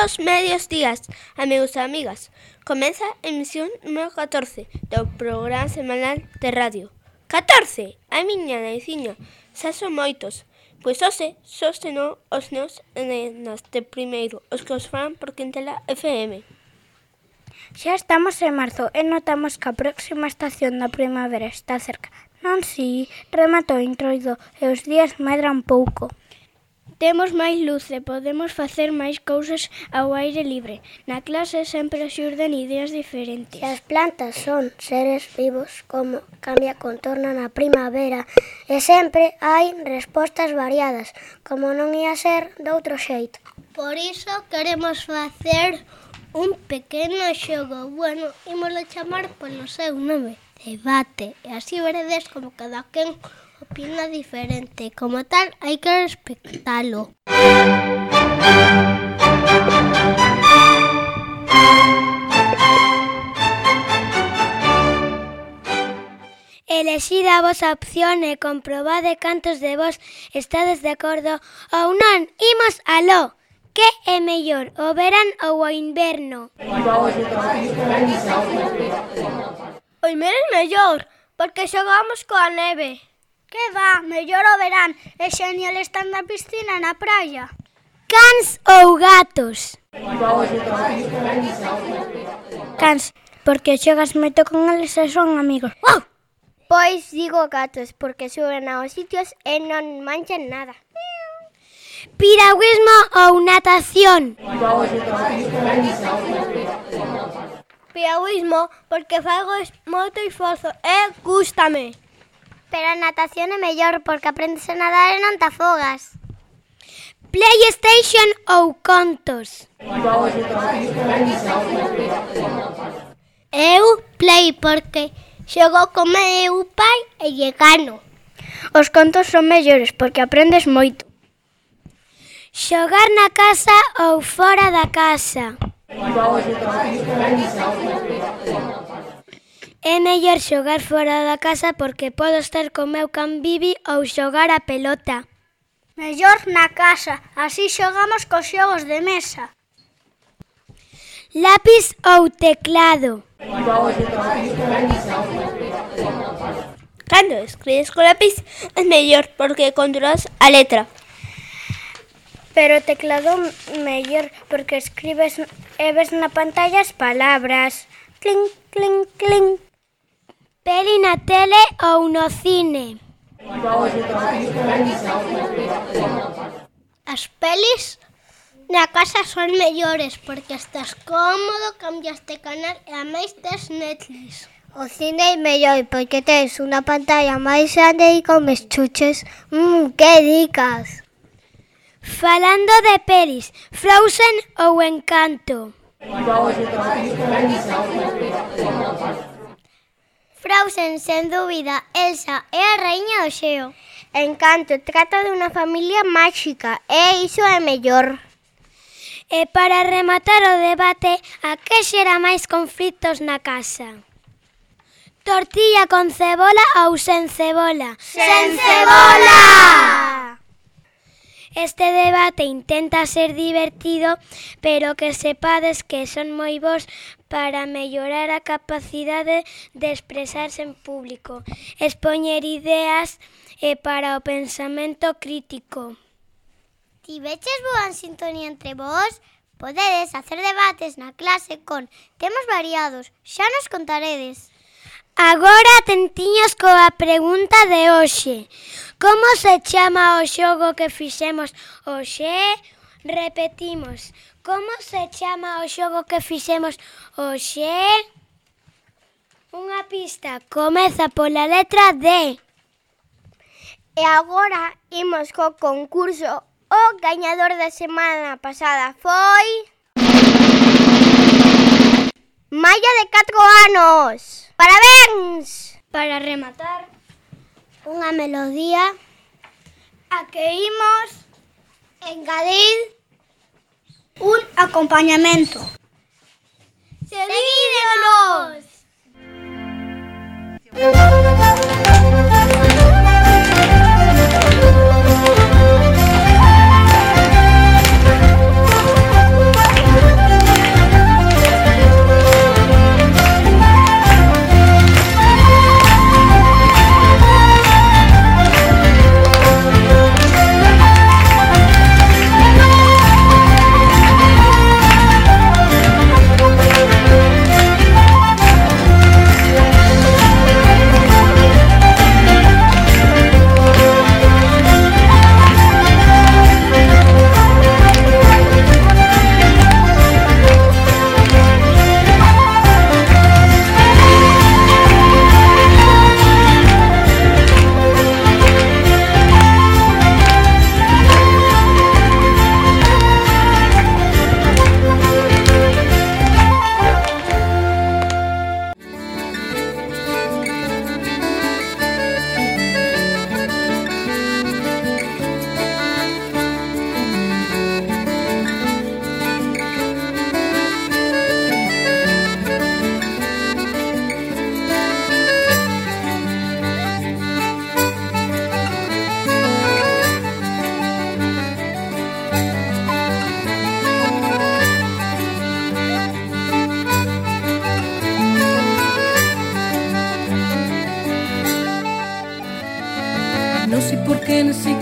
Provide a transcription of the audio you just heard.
Bos medios días, amigos e amigas. Comeza a emisión número 14 do programa semanal de radio. 14! A miña naiciña, xa son moitos. Pois hoxe sostenou os neos nenas de primeiro, os que os fan por Quintela FM. Xa estamos en marzo e notamos que a próxima estación da primavera está cerca. Non si, rematou introido e os días medran pouco. Temos máis luz e podemos facer máis cousas ao aire libre. Na clase sempre xurden ideas diferentes. Se as plantas son seres vivos, como cambia contorno na primavera, e sempre hai respostas variadas, como non ia ser doutro xeito. Por iso queremos facer un pequeno xogo, bueno, imolo chamar polo seu nome, debate, e así veredes como cada quen opina diferente. Como tal, hai que respectalo. Elexid a vosa opción e comprobade cantos de vos estades de acordo ou non. Imos aló! Que é mellor, o verán ou o inverno? O inverno é mellor, porque xogamos coa neve. Que va, mellor o verán, é genial estar na piscina na praia. Cans ou gatos? Cans, porque xogas moito con eles e son amigos. Wow! Pois digo gatos, porque suben aos sitios e non manchan nada. Piragüismo ou natación? Piragüismo, porque fago moito esforzo e gústame. Pero a natación é mellor porque aprendes a nadar e non te afogas. PlayStation ou contos? Eu play porque xogo con meu pai e lle gano. Os contos son mellores porque aprendes moito. Xogar na casa ou fora da casa? É mellor xogar fora da casa porque podo estar co meu can Bibi ou xogar a pelota. Mellor na casa, así xogamos cos xogos de mesa. Lápis ou teclado. Cando escribes co lápis é mellor porque controlas a letra. Pero teclado mellor porque escribes e ves na pantalla as palabras. Clink, clink, clink. Peli na tele ou no cine. As pelis na casa son mellores porque estás cómodo, cambias de canal e a máis tes Netflix. O cine é mellor porque tens unha pantalla máis grande e comes chuches. Mmm, que dicas! Falando de pelis, Frozen ou Encanto. Frozen, sen dúbida, Elsa é a raíña do xeo. En canto, trata dunha familia máxica e iso é mellor. E para rematar o debate, a que xera máis conflitos na casa? Tortilla con cebola ou sen cebola? Sen cebola! Este debate intenta ser divertido, pero que sepades que son moi bons para mellorar a capacidade de expresarse en público, expoñer ideas e para o pensamento crítico. Ti veches boa sintonía entre vós? Podedes hacer debates na clase con temas variados, xa nos contaredes. Agora atentiños coa pregunta de hoxe. Como se chama o xogo que fixemos hoxe? Repetimos. Como se chama o xogo que fixemos hoxe? Unha pista. Comeza pola letra D. E agora imos co concurso. O gañador da semana pasada foi... Maya de 4 anos. Parabéns! Para rematar, Unha melodía a que imos engadir un acompañamento. Tennessee